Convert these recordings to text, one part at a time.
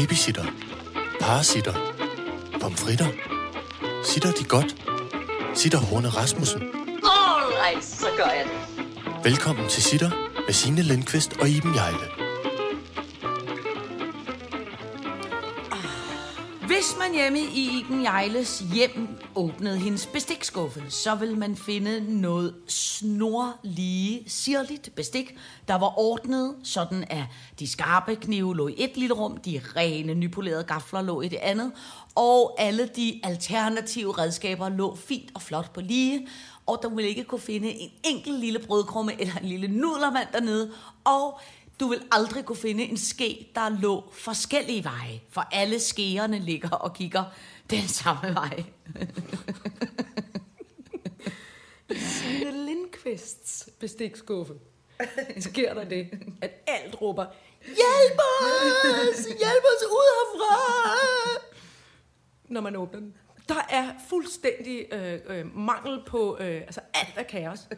Babysitter. Parasitter. Pomfritter. Sitter de godt? Sitter Horne Rasmussen. Alright, så gør jeg det. Velkommen til Sitter med Signe Lindqvist og Iben Jejle. Hvis man hjemme i Iben Jejles hjem åbnede hendes bestikskuffe, så vil man finde noget snorlige, sirligt bestik, der var ordnet, sådan at de skarpe knive lå i et lille rum, de rene, nypolerede gafler lå i det andet, og alle de alternative redskaber lå fint og flot på lige, og der ville ikke kunne finde en enkelt lille brødkrumme eller en lille nudelmand dernede, og du vil aldrig kunne finde en ske, der lå forskellige veje, for alle skeerne ligger og kigger den samme vej. Signe Lindqvists bestikskuffe. Sker der det, at alt råber, hjælp os, hjælp os ud herfra, når man åbner den. Der er fuldstændig øh, øh, mangel på, øh, altså alt er kaos.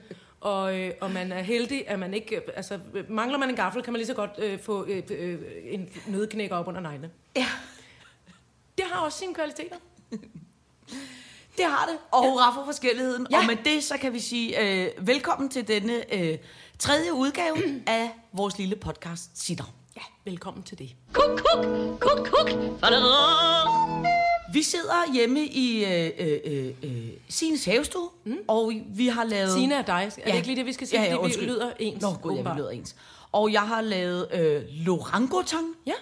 Og, øh, og man er heldig, at man ikke, altså mangler man en gaffel, kan man lige så godt øh, få øh, øh, en nødknækker op under neglene. Ja, Det har også sine kvaliteter. det har det. Og hurra for forskelligheden. Ja. Og med det, så kan vi sige øh, velkommen til denne øh, tredje udgave af vores lille podcast Sitter. Ja, velkommen til det. Kuk, kuk, kuk, kuk. Fadadadam. Vi sidder hjemme i øh, øh, øh, øh, Sines havestue, mm. og vi har lavet... Sina er dig. Er det ikke lige det, vi skal sige? Ja, ja, Fordi vi lyder ens, Nå, gud, ja, vi lyder ens. Og jeg har lavet øh, Lorangotang Ja.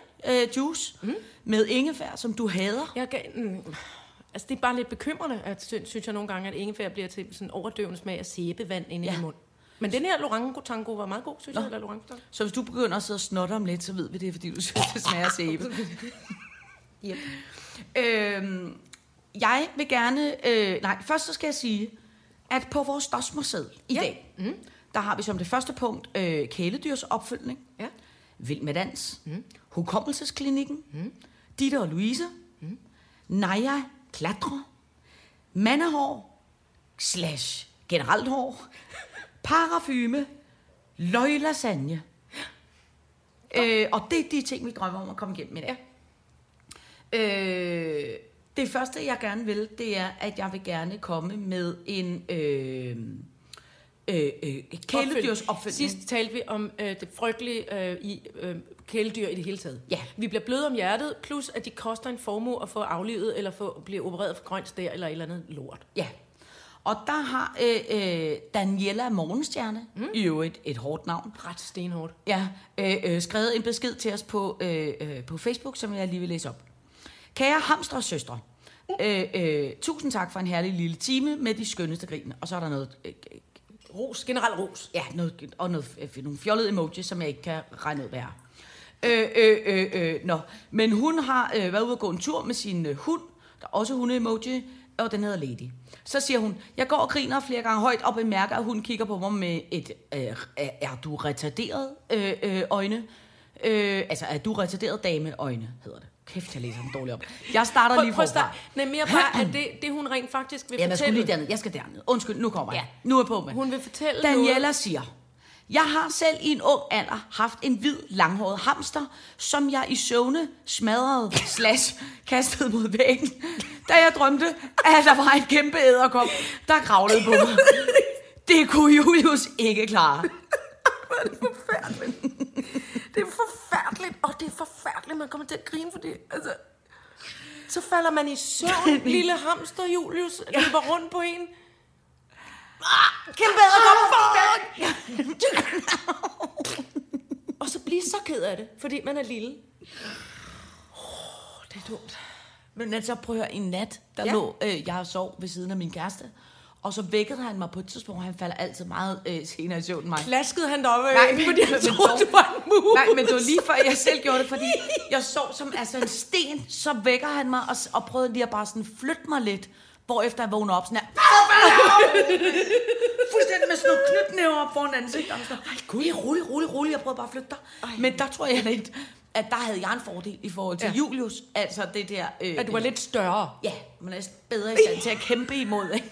øh, juice mm. med ingefær, som du hader. Jeg gav, mm, altså det er bare lidt bekymrende, at sy- synes jeg nogle gange, at ingefær bliver til sådan overdøvende smag af sæbevand inde Ja. i munden. Men den her Lorango var meget god, synes Nå. jeg. Eller Så hvis du begynder at sidde og snotte om lidt, så ved vi det, fordi du synes, det smager sæbe. Yep. Øhm, jeg vil gerne... Øh, nej, først så skal jeg sige, at på vores dosmerseddel i Ja. dag, mm. der har vi som det første punkt øh, kæledyrs opfølgning, Ja. Vild med dans, mm. Hukommelsesklinikken, mm. Ditte og Louise, mm. Naja Klatre, Mandehår, slash generelt hår, parafyme, løglasagne. Øh, og det er de ting, vi drømmer om at komme igennem i dag. Øh, det første, jeg gerne vil, det er, at jeg vil gerne komme med en øh, øh, øh, kæledyrs opfølgning. Sidst talte vi om øh, det frygtelige øh, i øh, kæledyr i det hele taget. Ja. Vi bliver bløde om hjertet, plus at de koster en formue at få aflivet, eller få, blive opereret for grønt stær, eller et eller andet lort. Ja. Og der har øh, øh, Daniela Morgenstjerne, mm. i øvrigt et hårdt navn, Ret stenhårdt. ja, øh, øh, skrevet en besked til os på, øh, øh, på Facebook, som jeg lige vil læse op. Kære hamstre og søstre, øh, øh, tusind tak for en herlig lille time med de skønneste grin. Og så er der noget, øh, øh Ros, generelt ros. ja, noget, og noget, øh, nogle fjollede emojis, som jeg ikke kan regne ud, hvad er. Øh, øh, øh, øh, nå. Men hun har øh, været ude og gå en tur med sin øh, hund, der er også hunde-emoji, og den hedder Lady. Så siger hun, jeg går og griner flere gange højt og bemærker, at hun kigger på mig med et, øh, er, er du retarderet øh, øh, øjne? Øh, altså, er du retarderet dame øjne, hedder det. Kæft, jeg læser den dårligt op. Jeg starter Prøv, lige forfra. starte. Nej, mere bare, at det, det hun rent faktisk vil Ja, jeg skulle fortælle. lige derned. Jeg skal derned. Undskyld, nu kommer jeg. Ja. Nu er jeg på med. Hun vil fortælle Daniela noget. siger, jeg har selv i en ung alder haft en hvid, langhåret hamster, som jeg i søvne smadrede slash kastede mod væggen, da jeg drømte, at der var en kæmpe æderkop, der kravlede på mig. Det kunne Julius ikke klare. Det er forfærdeligt, og det er forfærdeligt, man kommer til at grine, fordi altså, så falder man i søvn, lille hamster Julius løber rundt på en. Ah, kæmpe Og så blive så ked af det, fordi man er lille. Oh, det er dumt. Men altså, prøv at høre, en nat, der ja. Ja. lå, øh, jeg sov ved siden af min kæreste, Og så vækkede han mig på et tidspunkt, hvor han falder altid meget øh, senere i søvn end mig. Plaskede han deroppe, Nej, men, fordi han men troede, du var en mus. Nej, men det var lige før, jeg selv gjorde det, fordi jeg sov som altså en sten, så vækker han mig og, og prøvede lige at bare sådan flytte mig lidt, hvorefter jeg vågner op sådan her, fuldstændig med sådan nogle knytnæver op foran ansigtet. Og sådan, Ej, gud, rolig, rolig, rolig, jeg prøver bare at flytte dig. Men der tror jeg lidt, at der havde jeg en fordel i forhold til ja. Julius. Altså det der... Øh, At du var lidt større. Ja, man er bedre i stand til at kæmpe imod, ikke?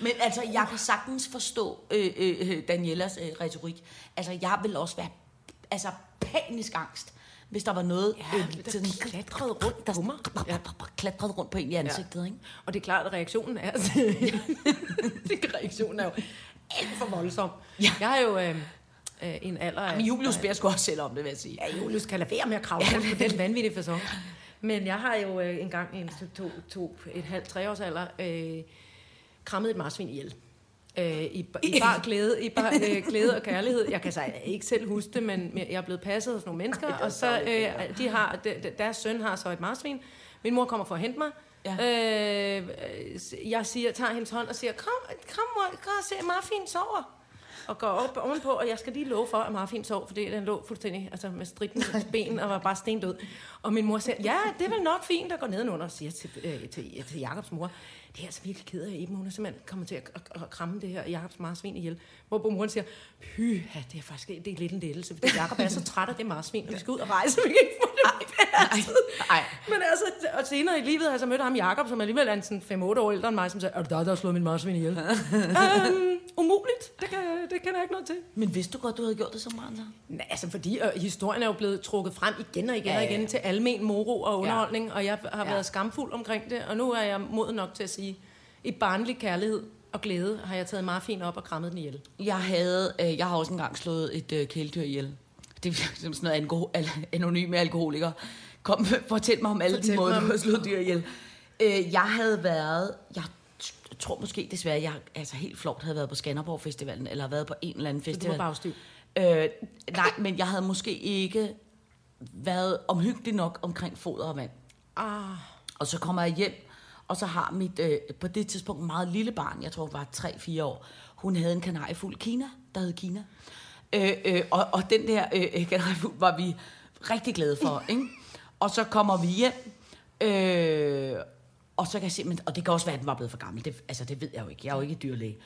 Men altså, jeg kan sagtens forstå øh, øh, Danielas øh, retorik. Altså, jeg vil også være altså, panisk angst, hvis der var noget, Ja, øh, der sådan, klatrede rundt på mig. Ja. Klatrede rundt på en i ansigtet, ikke? Og det er klart, at reaktionen er... det reaktionen er jo alt for voldsom. Ja. Jeg har jo øh, øh, en alder af... Men Julius beder sgu også selv om det, vil jeg sige. Ja, Julius kan lade være med at kravle rundt på den vanvittige fasong. Men jeg har jo øh, engang i en to, to, to, et halvt, tre års alder øh, krammet et marsvin ihjel. Øh, i, I bare glæde, i bare, øh, glæde og kærlighed. Jeg kan så ikke selv huske det, men jeg er blevet passet af nogle mennesker, og så øh, de har, de, de- deres søn har så et marsvin. Min mor kommer for at hente mig. Ja. Øh, jeg siger, tager hendes hånd og siger, kom, kom mor, kom og se, Marfin sover. Og går op ovenpå, og jeg skal lige love for, at Marfin sov, fordi den lå fuldstændig altså med stridten ben og var bare stendød. Og min mor siger, ja, det er vel nok fint at gå nedenunder og siger til, øh, til, til Jakobs mor, det er altså virkelig ked af, Iben, hun er simpelthen kommet til at, at, at kramme det her Jakobs marsvin ihjel. Hvor moren siger, py, det er faktisk det er lidt en lettelse, fordi Jakob er så træt af det marsvin, og vi skal ud og rejse, vi kan ikke få det passet. Ej. Men altså, og senere i livet har jeg så mødt ham Jakob, som alligevel er en sådan 5-8 år ældre end mig, som siger, er du dig, der har slået min marsvin ihjel? øhm, umuligt. Det, kan, det kender jeg ikke noget til. Men vidste du godt, du havde gjort det som barn, så? Nej, altså fordi øh, historien er jo blevet trukket frem igen og igen Ja, og ja, igen ja. til almen moro og underholdning, og jeg har Ja. været skamfuld omkring det, og nu er jeg moden nok til at sige, i barnlig kærlighed og glæde har jeg taget Marfin op og krammet den ihjel. Jeg havde, øh, jeg har også engang slået et øh, kæledyr ihjel. Det er som sådan noget alkohol, al, anonyme alkoholiker. Kom, fortæl mig om alle Fortæl de måder, mig du har slået dyr ihjel. Øh, jeg havde været, jeg tror måske desværre, jeg altså helt flot havde været på Skanderborg Festivalen, eller været på en eller anden Så du festival. var bagstiv. Øh, nej, men jeg havde måske ikke været omhyggelig nok omkring foder og vand. Ah, Og så kommer jeg hjem, og så har mit, øh, på det tidspunkt, meget lille barn, jeg tror var 3-4 år, hun havde en kanariefugl Kina, der hed Kina. Øh, øh, og, og den der øh, kanariefugl var vi rigtig glade for, ikke? Og så kommer vi hjem, øh, og så kan jeg se, men, og det kan også være, at den var blevet for gammel, det, altså det ved jeg jo ikke, jeg er jo ikke dyrlæge.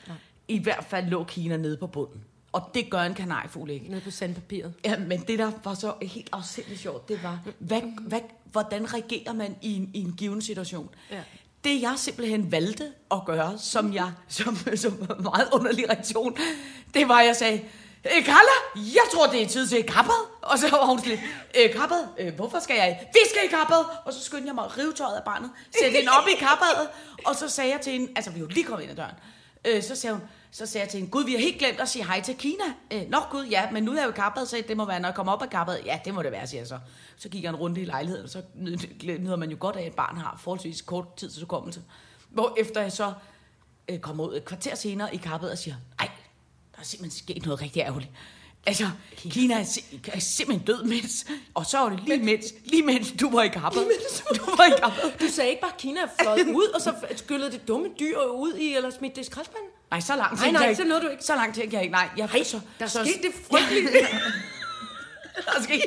I hvert fald lå Kina nede på bunden, og det gør en kanariefugl ikke. nede på sandpapiret. Ja, men det, der var så helt afsindigt sjovt, det var, hvad, hvad, hvordan reagerer man i en, i en given situation? Ja. Det, jeg simpelthen valgte at gøre, som jeg, som, som meget underlig reaktion, det var, at jeg sagde, "Øh, Carla, jeg tror, det er tid til kappet. Og så var hun sådan lidt, øh, kappet, øh, hvorfor skal jeg? Vi skal i kappet. Og så skyndte jeg mig at rive tøjet af barnet, sætte hende op i kappet, og så sagde jeg til hende, altså vi er jo lige kommet ind ad døren, øh, så sagde hun, så sagde jeg til hende, gud, vi har helt glemt at sige hej til Kina. Øh, Nå gud, ja, men nu er jeg jo i kappet, så det må være, når jeg kommer op af kappet. Ja, det må det være, siger jeg så. Så gik jeg en runde i lejligheden, og så nyd- nyder man jo godt af, at et barn har forholdsvis kort tid til hukommelse. Hvor efter jeg så øh, kommer ud et kvarter senere i kappet og siger, ej, der er simpelthen sket noget rigtig ærgerligt. Altså, Kina er, sim- er simpelthen død mens, og så var det lige mens, lige mens du var i kappet. Du var i kappet. Du sagde ikke bare, at Kina er fløjet ud, og så skyllede det dumme dyr ud i, eller smidt det i skraldspanden? Nej, så langt Nej, tænkte nej, jeg så nåede du ikke. Så langt tænkte jeg ikke. Nej, jeg, Nej, så, der så, skete det frygteligt. der er sket.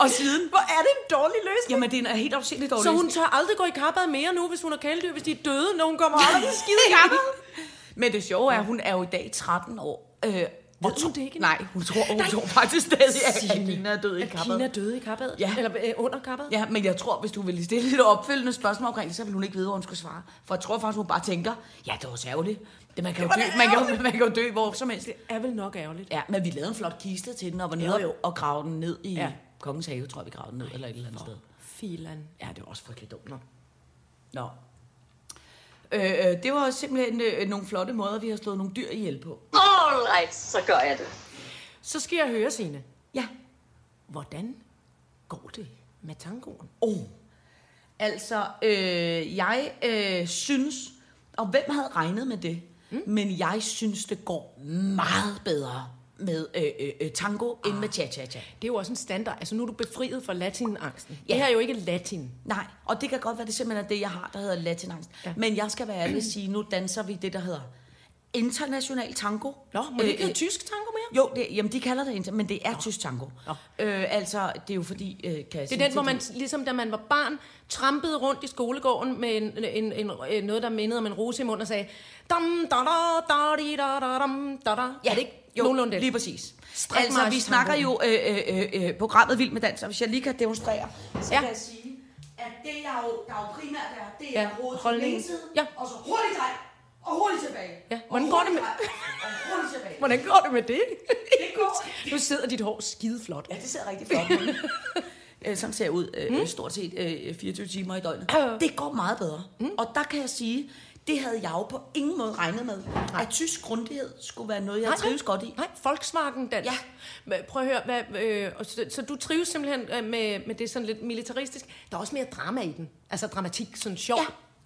Og siden... Hvor er det en dårlig løsning? Jamen, det er en helt afsindigt dårlig Så hun løsning. tør aldrig gå i kappet mere nu, hvis hun har kæledyr, hvis de er døde, når hun kommer aldrig skide i kappet. Men det sjove er, at hun er jo i dag 13 år. Øh, og hun det ikke? Nej, hun tror, hun tror faktisk stadig, at, at. Kina er død i kappet. Kina er døde i kappet? Ja. Eller øh, under kappet? Ja, men jeg tror, hvis du ville stille lidt opfølgende spørgsmål omkring det, så ville hun ikke vide, hvor hun skulle svare. For jeg tror faktisk, hun bare tænker, ja, det var så ærgerligt. Det, man, kan jo var dø, man, kan, jo- man kan jo dø hvor som helst. Det er vel nok ærgerligt. Ja, men vi lavede en flot kiste til den, og var nede Jo, jo. og, gravede den ned i Ja. Kongens Have, tror jeg, vi gravede den ned, eller et eller andet sted. Filan. Ja, det var også frygteligt dumt. Nå. Nå. Øh, øh, det var simpelthen øh, nogle flotte måder, vi har slået nogle dyr ihjel på. All right, så gør jeg det. Så skal jeg høre, Signe. Ja. Hvordan går det med tangoen? Oh. Altså, øh, jeg øh, synes, og hvem havde regnet med det, mm. men jeg synes, det går meget bedre med øh, øh, øh, tango end med cha-cha-cha. Det er jo også en standard. Altså nu er du befriet fra latinangsten. Ja. Det her er jo ikke latin. Nej, og det kan godt være, det simpelthen er det, jeg har, der hedder latinangst. Ja. Men jeg skal være ærlig og sige, nu danser vi det, der hedder international tango. Nå, må det ikke hedde tysk tango mere? Jo, det, jamen de kalder det inter, men det er Nå. tysk tango. Øh, altså, det er jo fordi, øh, kan jeg Det er den, hvor man, ligesom da man var barn, trampede rundt i skolegården med en, en, en, en, noget, der mindede om en rose i munden og sagde... Dam, da, da, da, di, da, da, dam, da, da. Ja, er det ikke jo, nogenlunde det? lige præcis. Altså, vi snakker jo øh, øh, øh, øh, programmet Vild med Dans, og hvis jeg lige kan demonstrere, så Ja. kan jeg sige, at det, jeg jo, der jo primært er, det Ja, er hovedet til den holdningen. ene side, Ja. og så hurtigt drej, og hurtigt tilbage. Ja, hvordan går det med- hurtigt tilbage. Hvordan går det med det? Det går. Nu sidder dit hår skide flot. Ja, det ser rigtig flot ud. Øh, Sådan ser jeg ud øh, mm. stort set øh, 24 timer i døgnet. Det går meget bedre. Mm. Og der kan jeg sige, det havde jeg jo på ingen måde regnet med. At tysk grundighed skulle være noget, jeg Nej, trives godt i. Nej, Volkswagen dans. Ja. Prøv at høre, hvad, øh, så, så du trives simpelthen øh, med, med det sådan lidt militaristisk. Der er også mere drama i den. Altså dramatik, sådan sjov.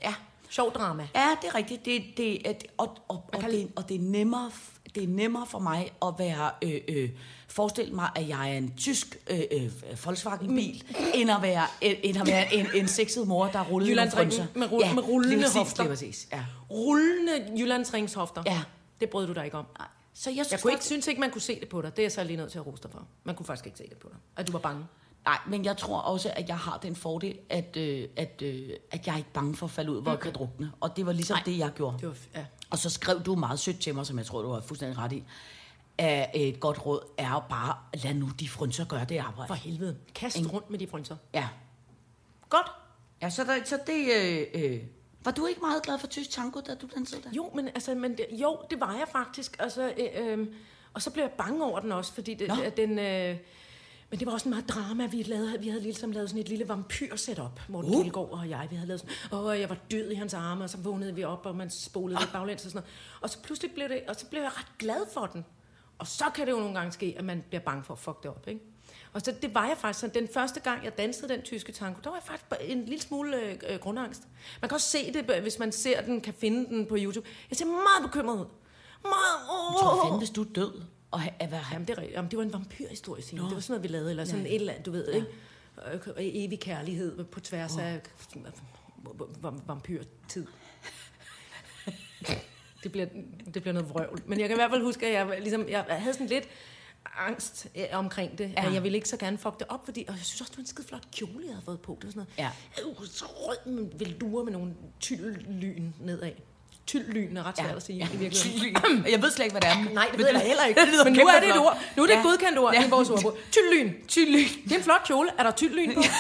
Ja, ja. Sjov drama. Ja, det er rigtigt. Det, det, er- og, og, og, det, og det, er nemmere, det er nemmere for mig at være... Øh, øh, forestille mig, at jeg er en tysk øh, øh, Volkswagen-bil, end at være, øh, end at være en, en sexet mor, der nogle Jyllandsringen frynser. med, rull, med rullende præcis, hofter. Lige præcis, ja. Rullende Jyllandsringshofter. Ja. Det brød du dig ikke om. Så jeg, Jeg synes kunne ikke, faktisk- synes ikke, man kunne se det på dig. Det er jeg så lige nødt til at rose dig for. Man kunne faktisk ikke se det på dig. At du var bange. Nej, men jeg tror også, at jeg har den fordel, at, øh, at, øh, at jeg er ikke bange for at falde ud, hvor jeg kan drukne. Og det var ligesom Nej. det, jeg gjorde. Det var, ja. Og så skrev du meget sødt til mig, som jeg tror, du har fuldstændig ret i, at et godt råd er bare, lad nu de frynser gøre det arbejde. For helvede. Kast Ingen- rundt med de frynser. Ja. Godt. Ja, så, der, så det... Øh, øh, var du ikke meget glad for tysk tango, da du dansede der? Jo, men altså, men det, jo, det var jeg faktisk. Altså, øh, øh, og så blev jeg bange over den også, fordi det, Nå. den... Øh, men det var også en meget drama. Vi, lavede, vi havde ligesom lavet sådan et lille vampyr-setup, Morten uh. Kjeldgaard og jeg. Vi havde lavet sådan, åh, jeg var død i hans arme, og så vågnede vi op, og man spolede lidt baglæns og sådan noget. Og så pludselig blev det, og så blev jeg ret glad for den. Og så kan det jo nogle gange ske, at man bliver bange for at fuck det op, ikke? Og så det var jeg faktisk. Så den første gang, jeg dansede den tyske tango, der var jeg faktisk en lille smule øh, øh, grundangst. Man kan også se det, øh, hvis man ser den, kan finde den på YouTube. Jeg ser meget bekymret ud. Meget, åh, Jeg tror fandme, hvis du er død. Og ha, at være, Jamen, det. Jamen, det var en vampyrhistorie, Signe. Det var sådan noget, vi lavede. Eller sådan ja. et eller andet, du ved, ja. ikke? Evig kærlighed på tværs oh. af vampyrtid. det, bliver, det bliver noget vrøvl. Men jeg kan i hvert fald huske, at jeg, ligesom, jeg havde sådan lidt angst øh, omkring det. Ja. Jeg ville ikke så gerne fuck det op, fordi, og jeg synes også, det var en skide flot kjole, jeg havde fået på. Det var sådan noget, Ja. øh, så rød med velure med nogle tyldlyn nedad. Tyldlyn er ret svært at sige i virkeligheden. jeg ved slet ikke, hvad det er. Nej, det ved jeg heller ikke. Det Men nu er det et ord. Nu er det et Ja. godkendt ord Ja. i vores ordbog. Tyldlyn. Tyldlyn. Det er en flot kjole. Er der tyldlyn på?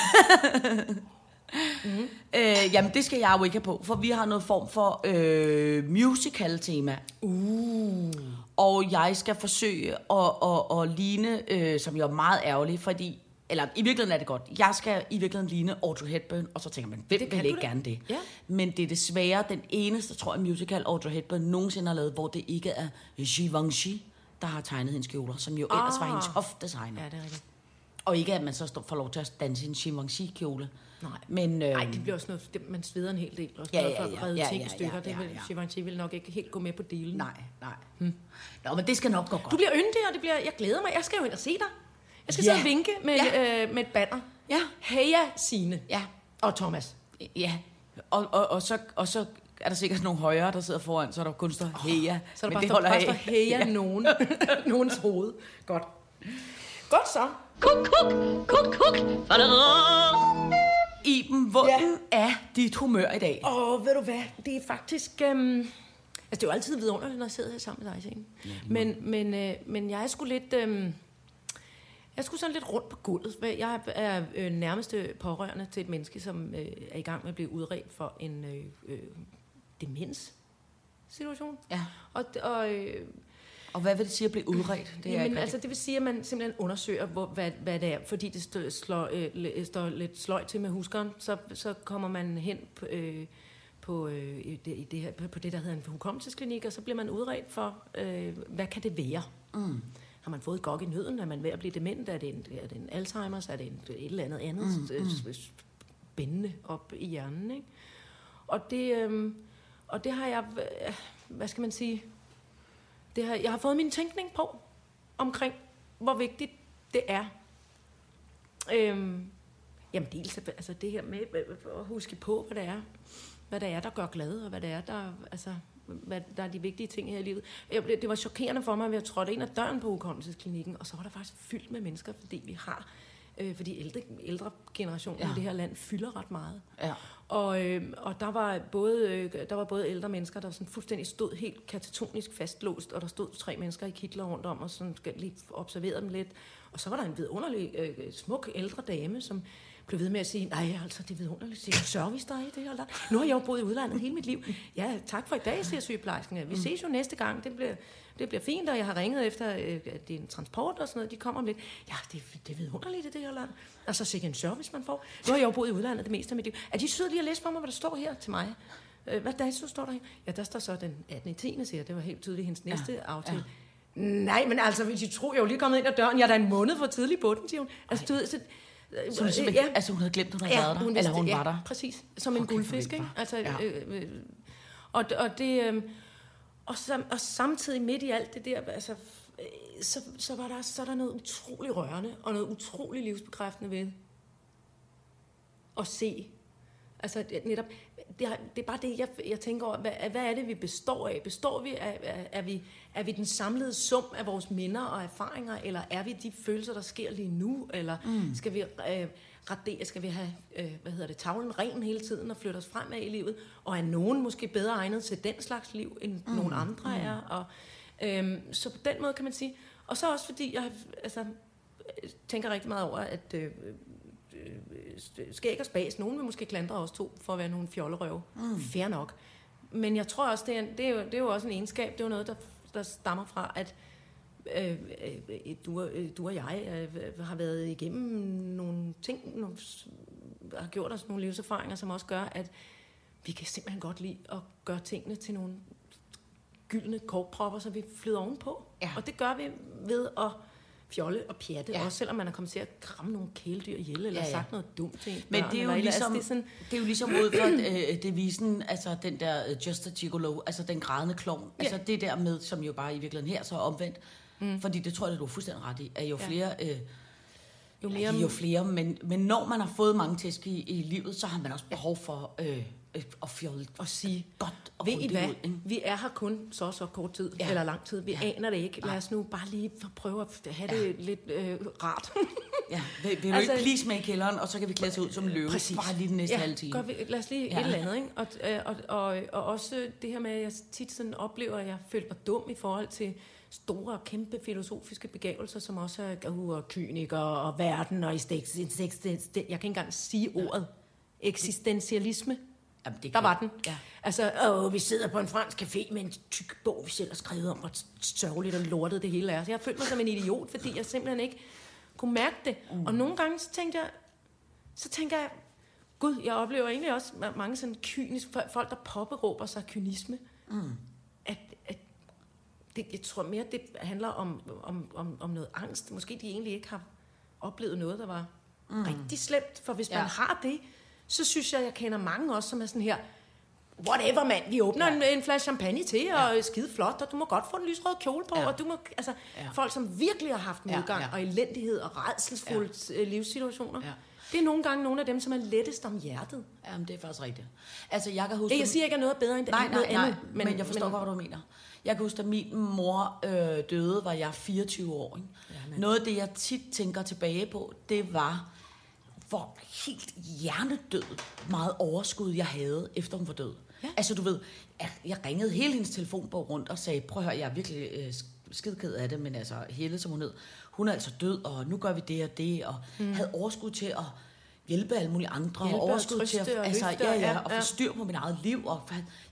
Øh, jamen, det skal jeg jo ikke have på, for vi har noget form for øh, musical-tema. Uh. Og jeg skal forsøge at, at, at ligne, øh, som jeg er meget ærgerlig, fordi... Eller i virkeligheden er det godt. Jeg skal i virkeligheden ligne Audrey Hepburn, og så tænker man, hvem kan du ikke da. gerne det? Ja. Men det er desværre den eneste, tror jeg, musical Audrey Hepburn nogensinde har lavet, hvor det ikke er Givenchy, der har tegnet hendes kjoler, som jo ah. ellers var hendes hofdesigner. Ja, det er rigtigt. Og ikke, at man så står, får lov til at danse en Givenchy-kjole. Nej. Men, øh, Nej, det bliver også noget, det, man sveder en hel del. Også Ja, ja, ja, for at ja, redde ja, ting i ja, stykker. ja, det vil, ja, ja. Givenchy vil nok ikke helt gå med på delen. Nej, nej. Hmm. Nå, men det skal nok gå godt. Du bliver yndig, og det bliver, jeg glæder mig. Jeg skal jo ind og se dig. Jeg skal Ja. sidde og vinke med, Ja. øh, med et banner. Ja. Heja Signe. Ja. Og Thomas. Ja, og, og, og, så, og så er der sikkert nogle højere, der sidder foran, så er der kun står heja. Så er der bare, det står, bare står heja ja. nogen. nogens hoved. Godt. Godt så. Kuk, kuk, kuk, kuk. Iben, hvordan ja. er dit humør i dag? Og ved du hvad, det er faktisk... Øhm, altså, det er jo altid vidunderligt, når jeg sidder her sammen med dig, Signe. Ja, men, men, øh, men jeg er sgu lidt... Øhm, jeg er sgu sådan lidt rundt på gulvet. Jeg er øh, nærmeste pårørende til et menneske, som øh, er i gang med at blive udredt for en øh, øh, demens-situation. Ja. Og, og øh, Og hvad vil det sige at blive udredt? Det er Jamen, ikke altså, det vil sige, at man simpelthen undersøger, hvor, hvad, hvad det er, fordi det stå, slår, øh, står lidt sløjt til med huskeren, så, så kommer man hen på, øh, på, øh, det, i det her, på det, der hedder en hukommelsesklinik, og så bliver man udredt for, øh, hvad kan det være? Mm. Har man fået et gok i nøden? Er man ved at blive dement? Er det en, er det en Alzheimer's? Er det en, et eller andet andet mm, mm. spændende op i hjernen? Ikke? Og, det, øh, og det har jeg, øh, hvad skal man sige, det har, jeg har fået min tænkning på. omkring, hvor vigtigt det er. Øhm, jamen dels altså det her med øh, at huske på, hvad det er, hvad det er, der gør glad, og hvad det er, der, altså, hvad der er de vigtige ting her i livet. Jeg, blev- det var chokerende for mig, at jeg trådte ind ad døren på hukommelsesklinikken, og så var der faktisk fyldt med mennesker, fordi vi har, øh, fordi ældre, ældre generationen ja. i det her land fylder ret meget. Ja. Og, øh, og der, var både, øh, der var både ældre mennesker, der sådan fuldstændig stod helt katatonisk fastlåst, og der stod tre mennesker i kitler rundt om, og sådan lige observere dem lidt. Og så var der en vidunderlig, øh, smuk ældre dame, som blev ved med at sige, nej, altså, det er vidunderligt, det er en service, der er i det her land. Nu har jeg jo boet i udlandet hele mit liv. Ja, tak for i dag, siger sygeplejersken. Vi ses jo næste gang. Det bliver, det bliver fint, og jeg har ringet efter, øh, at det er en transport og sådan noget. De kommer om lidt. Ja, det, det er vidunderligt i det her land. Og så sikkert en service, man får. Nu har jeg jo boet i udlandet det meste af mit liv. Er de søde lige at læse for mig, hvad der står her til mig? Øh, Hvad dato står der her? Ja, der står så den 18. i 10. siger. Det var helt tydeligt hendes næste ja, aftale. Ja. Nej, men altså, hvis I tror, jeg er jo lige kommet ind ad døren. Jeg er da en måned for tidlig på den, siger hun. Altså, du ved, så, Så hun, simpelthen, ja. altså, hun havde glemt, hun havde været der, hun eller vidste- hun ja, var der. præcis. Som en Okay, guldfisk, ikke? Altså? Ja. øh, øh, og, og det... Øh, og, sam, og samtidig midt i alt det der, altså, øh, så, så, var der, så er der noget utrolig rørende, og noget utrolig livsbekræftende ved at se. Altså netop, det er, det er bare det, jeg, jeg tænker over, hvad, hvad er det, vi består af? Består vi af, er, er, vi, er vi den samlede sum af vores minder og erfaringer, eller er vi de følelser, der sker lige nu? Eller mm. skal vi øh, radere, skal vi have, øh, hvad hedder det, tavlen ren hele tiden og flytte os fremad i livet? Og er nogen måske bedre egnet til den slags liv, end mm. nogle andre mm. er? Og, øhm, så på den måde kan man sige. Og så også fordi, jeg altså, øh, tænker rigtig meget over, at øh, øh, skæg og spas, nogen vil måske klandre os to for at være nogle fjollerøve. Mm. Fair nok. Men jeg tror også, det er, det, er jo, det er jo også en egenskab, det er jo noget, der, der stammer fra, at øh, øh, du, og- øh, du og jeg øh, har været igennem nogle ting, nogle, har gjort os nogle livserfaringer, som også gør, at vi kan simpelthen godt lide at gøre tingene til nogle gyldne korkpropper, så vi flyder ovenpå. Ja. Og det gør vi ved at fjolle og pjatte, Ja. ja. også selvom man er kommet til at kramme nogle kæledyr ihjel, eller Ja, ja, ja. ja. sagt noget dumt til Men børn, det er jo ligesom, Altså, det er sådan, det er jo ligesom ud fra øh, devisen, altså den der øh, Just a Gigolo, altså den grædende klovn. Altså det der med, som jo bare i virkeligheden her så er omvendt. Mm. Fordi det tror jeg, at du er fuldstændig ret i, at jo flere... Øh, jo mere, jo flere, men, men når man har fået mange tæsk i, i livet, så har man også behov for øh, øh, at fjolle at sige, godt og ved I hvad, ud. Ikke? vi er her kun så og så kort tid, Ja. eller lang tid. Vi Ja. aner det ikke. Lad os nu bare lige prøve at have det ja. lidt øh, rart. Ja, vil, vil du Altså- ikke please med i kælderen, og så kan vi klæde ud som løve, Præcis. bare lige den næste ja, halve time. Gør vi, lad os lige Ja. et eller andet. Ikke? Og, øh, og, og, og også det her med, at jeg tit sådan oplever, at jeg føler mig dum i forhold til store og kæmpe filosofiske begavelser, som også er og kyniker og verden og eksisten- eksisten- jeg kan ikke engang sige ordet. Eksistentialisme. Jamen, det Der var den. Ja. Altså, åh, vi sidder på en fransk café med en tyk bog, vi selv har skrevet om, hvor sørgeligt og lortet det hele er. Så jeg følte mig som en idiot, fordi jeg simpelthen ikke kunne mærke det. Mm. Og nogle gange så tænkte jeg, så tænker jeg, gud, jeg oplever egentlig også ma- mange sådan kyniske folk, der påberåber sig kynisme. Mm. At, at det, jeg tror mere, det handler om, om, om, om noget angst. Måske de egentlig ikke har oplevet noget, der var mm. rigtig slemt. For hvis. Ja. man har det, så synes jeg, jeg kender mange også, som er sådan her, whatever mand, vi åbner ja. en, en flaske champagne til, ja. og skide flot, og du må godt få en lysrød kjole på, Ja. ja. og du må, altså, Ja. ja. folk, som virkelig har haft Ja, modgang, ja. ja, og elendighed og redselsfulde ja. livssituationer, Ja. ja. det er nogle gange nogle af dem, som er lettest om hjertet. Jamen, det er faktisk rigtigt. Altså, jeg kan huske... Det, jeg siger ikke er noget bedre end det, Nej, nej, nej, andet. men, men jeg forstår men, godt, hvad du mener. Jeg kan huske, da min mor øh, døde, var jeg 24 år. Ikke? Ja, Noget af det, jeg tit tænker tilbage på, det var, hvor helt hjernedød meget overskud jeg havde, efter hun var død. Ja. Altså, du ved, jeg, ringede hele hendes telefonbog rundt og sagde, prøv at høre, jeg er virkelig øh, skidked af det, men altså, Helle, som hun hed, hun er altså død, og nu gør vi det og det, og mm. havde overskud til at hjælpe alle mulige andre, Hjælpe og og overskud til at, og altså, løfte, ja, ja, ja, og ja. få styr på mit eget liv, og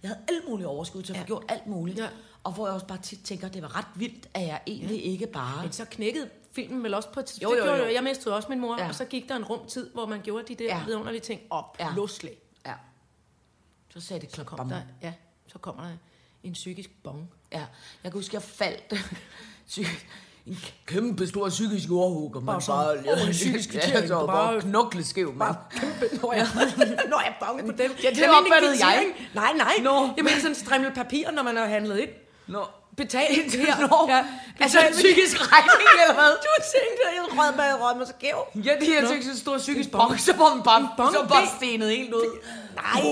jeg havde alt muligt overskud til at få Ja. gjort alt muligt. Ja. Og hvor jeg også bare tit tænker, det var ret vildt, at jeg egentlig ikke bare... Men så knækkede filmen vel også på et Jo, det jo, gjorde jo. Jeg mistede også min mor, Ja. ja. og så gik der en rum tid, hvor man gjorde de der Ja. ja. vidunderlige ting op. Ja. Ja. Pludselig Ja. Så sagde det klap kom bam. der, ja, så kommer der en psykisk bong. Ja, jeg kan huske, jeg faldt. En kæmpe stor psykisk og man Bare så- bare... åh, en psykisk ja, kvittering, så var bare- bare knokleskæv, man. Kæmpe, når jeg, når jeg bange på dem. Ja, det opfattede jeg. Nej, nej. Nå. Jeg mener sådan en strimmel papir, når man har handlet ind. Nå, her. Nå, Ja, altså betal en psykisk regning, eller hvad? Du tænkte, at jeg rød med rød så skæv. Ja, det her er en stor psykisk bong, så var man bare, bong, så bare det- stenet helt ud. Nej,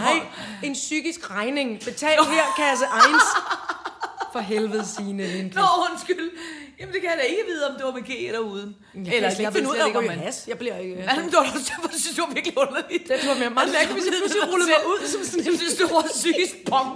nej. En psykisk regning. Betal her, kasse 1. For helvede, Signe Lindqvist. Nå, undskyld. Jamen, det kan jeg da ikke vide, om det var med G eller uden. Jeg eller jeg finde ud af om man- has. Jeg bliver ikke... Ja, men det var derfor, jeg synes, det var virkelig underligt. Det tror jeg meget mærkeligt, hvis jeg pludselig rullede mig ud som sådan det var psykisk bong.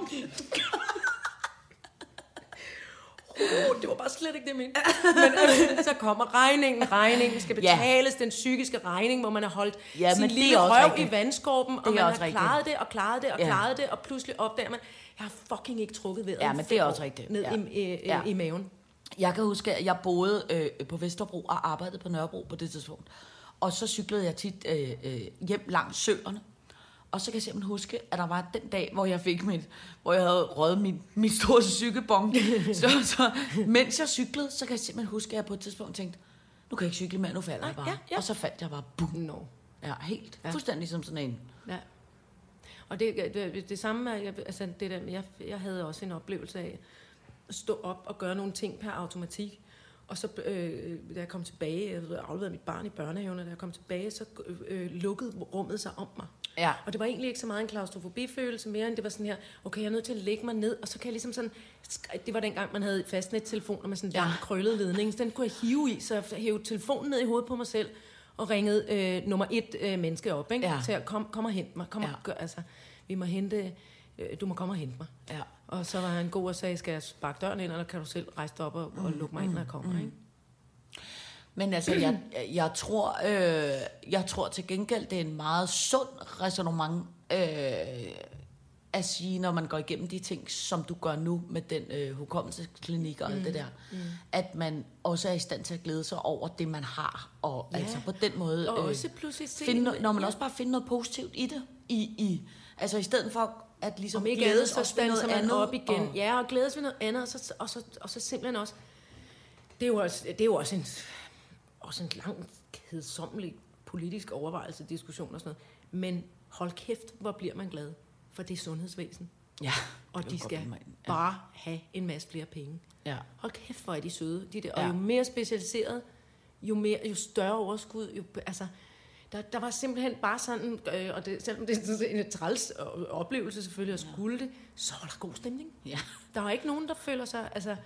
Uh, det var bare slet ikke det, jeg mente. Men øh, så kommer regningen. Regningen skal Ja. betales. Den psykiske regning, hvor man har holdt Ja, sin lille røv rigtigt. i vandskorben, og man har rigtigt. klaret det, og klaret det, og Ja. klaret det, og pludselig opdager man, jeg har fucking ikke trukket vejret. Ja, men det er også rigtigt. Ned Ja. i, øh, Ja. i maven. Jeg kan huske, at jeg boede øh, på Vesterbro og arbejdede på Nørrebro på det tidspunkt. Og så cyklede jeg tit øh, øh, hjem langs søerne. Og så kan jeg simpelthen huske, at der var den dag, hvor jeg fik mit, hvor jeg havde røget min, min store cykebong. så, så, mens jeg cyklede, så kan jeg simpelthen huske, at jeg på et tidspunkt tænkte, nu kan jeg ikke cykle mere, nu falder jeg bare. ja, ja. Og så faldt jeg bare, boom. No. Ja, helt. Ja. Fuldstændig som sådan en. Ja. Og det, det, det samme, er, jeg, altså det der, jeg, jeg havde også en oplevelse af at stå op og gøre nogle ting per automatik. Og så, øh, da jeg kom tilbage, jeg havde afleveret mit barn i børnehaven, og da jeg kom tilbage, så øh, lukkede rummet sig om mig. Ja. Og det var egentlig ikke så meget en klaustrofobifølelse mere, end det var sådan her, okay, jeg er nødt til at lægge mig ned, og så kan jeg ligesom sådan, det var dengang, man havde fastnettelefoner med sådan en Ja. krøllet ledning, så den kunne jeg hive i, så jeg hævde telefonen ned i hovedet på mig selv, og ringede øh, nummer et øh, menneske op, ikke? Ja. til at kom, kom og hente mig, kom Ja. og gør, altså, vi må hente, øh, du må komme og hente mig. Ja. Og så var han god og sagde, skal jeg sparke døren ind, eller kan du selv rejse dig op og, og lukke mig ind, når jeg kommer, ikke? Men altså, jeg, jeg, tror, øh, jeg tror til gengæld, det er en meget sund resonemang øh, at sige, når man går igennem de ting, som du gør nu med den øh, hukommelsesklinik og alt det der, mm. at man også er i stand til at glæde sig over det, man har. Og ja. altså på den måde... Og også pludselig se- finde, no- når man ja. også bare finder noget positivt i det. I, i, altså i stedet for at ligesom Om ikke glædes andet, så også ved standser man andet, op igen. Og, Ja, og glædes ved noget andet, og så, og så, og så simpelthen også... Det er jo også, det er jo også en, også en lang, kedsommelig politisk overvejelse, diskussion og sådan noget. Men hold kæft, hvor bliver man glad, for det er sundhedsvæsen. ja, Og de skal. Ja. bare have en masse flere penge. Ja. Hold kæft, hvor er de søde. De der. Og Ja. jo mere specialiseret, jo, mere, jo større overskud. Jo, altså, der, der var simpelthen bare sådan, øh, og det, selvom det er en træls øh, oplevelse selvfølgelig at skulle det, så var der god stemning. Ja. Der var ikke nogen, der føler sig... Altså,